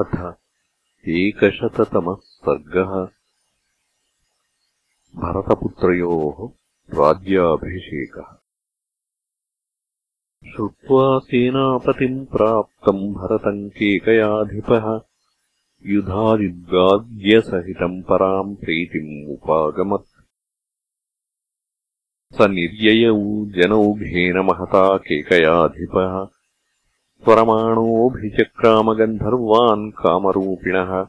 अथ एकशततमः सर्गः भरतपुत्रयोः राज्याभिषेकः। श्रुत्वा सेनापतिम् प्राप्तम् भरतम् केकयाधिपः युधादिद्वाद्यसहितम् पराम् प्रीतिम् उपागमत्। स निर्ययौ जनौघेन महता केकयाधिपः परमाणोऽभिचक्रामगन्धर्वान् कामरूपिणः।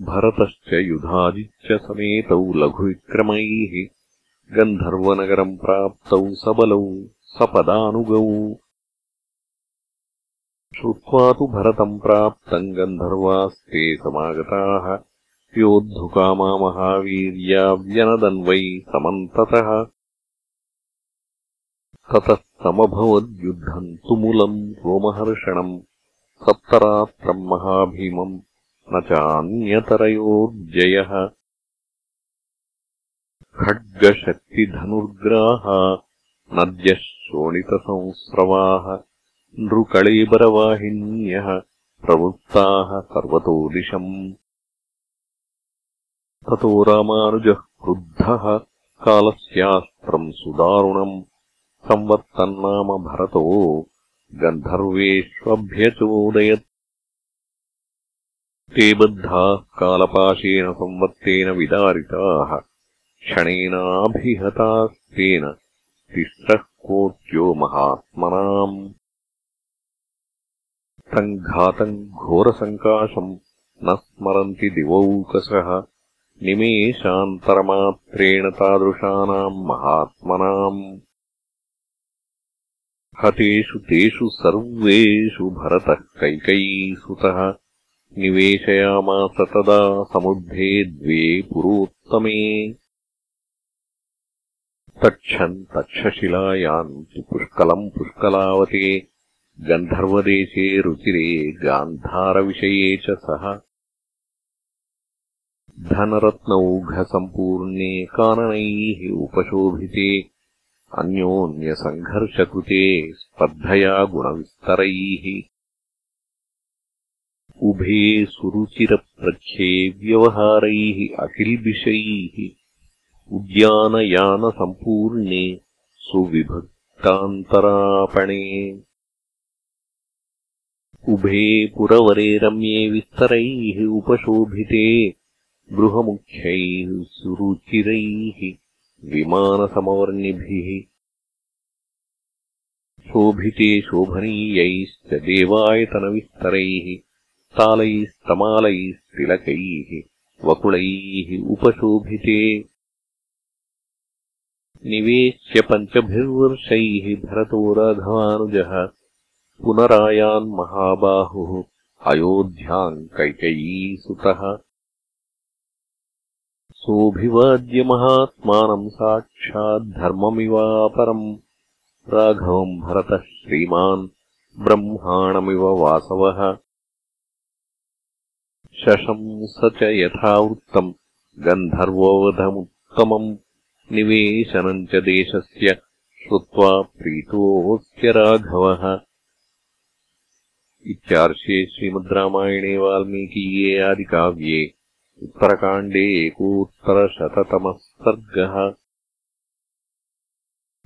भरतश्च युधादिश्च समेतौ लघुविक्रमैः गन्धर्वनगरम् प्राप्तौ सबलौ सपदानुगौ। श्रुत्वा तु भरतम् प्राप्तम् गन्धर्वास्ते समागताः। योद्धुकामा महावीर्या व्यनदन्वै समन्ततः ततः समभवद्युद्धम् तुमुलम् रोमहर्षणम् सप्तरात्रम् महाभीमम् न चान्यतरयोर्जयः। खड्गशक्तिधनुर्ग्राहा नद्यः शोणितसंस्रवाः नृकळेबरवाहिन्यः प्रवृत्ताः सर्वतो दिशम् ततो रामानुजः क्रुद्धः कालस्यास्त्रम् सुदारुणम् संवत्तन्नाम भरतो गन्धर्वेष्वभ्यचोदयत्। ते बद्धाः कालपाशेन संवत्तेन विदारिताः क्षणेनाभिहतास्तेन तिस्रः कोट्यो महात्मनाम्। तम् घातम् घोरसङ्काशम् न स्मरन्ति दिवौकसः निमेषान्तरमात्रेण तादृशानाम् महात्मनाम् हतेषु तेषु सर्वेषु भरतः कैकयीसुतः निवेशयामास तदा समुद्धे द्वे पुरोत्तमे। तच्छन् तक्षशिलायाम् पुष्कलम् पुष्कलावते गन्धर्वदेशे रुचिरे गान्धारविषये च सः। धनरत्नौघसम्पूर्णे काननैः उपशोभिते अन्योन्यसङ्घर्षकृते स्पर्धया गुणविस्तरैः उभे सुरुचिरप्रख्ये व्यवहारैः अकिल्बिषैः उद्यानयानसम्पूर्णे सुविभक्तान्तरापणे। उभे पुरवरे रम्ये विस्तरैः उपशोभिते गृहमुख्यैः सुरुचिरैः विमानसमवर्णिभिः शोभिते शोभनीयैश्च देवायतनविस्तरैः तालैस्तमालैस्तिलकैः वकुलैः उपशोभिते। निवेश्य पञ्चभिर्वर्षैः भरतो राघवानुजः पुनरायान्महाबाहुः अयोध्याम् कैकयीसुतः सोऽभिवाद्यमहात्मानम् साक्षाद्धर्ममिवापरम् राघवम् भरतः श्रीमान् ब्रह्माणमिव वासवः। शशंस च यथावृत्तम् गन्धर्ववधमुत्तमम् निवेशनम् च देशस्य श्रुत्वा प्रीतोऽस्य राघवः। इत्यार्षे श्रीमद् रामायणे वाल्मीकीये आदिकाव्ये उत्तरकाण्डे एकोत्तरशततमः सर्गः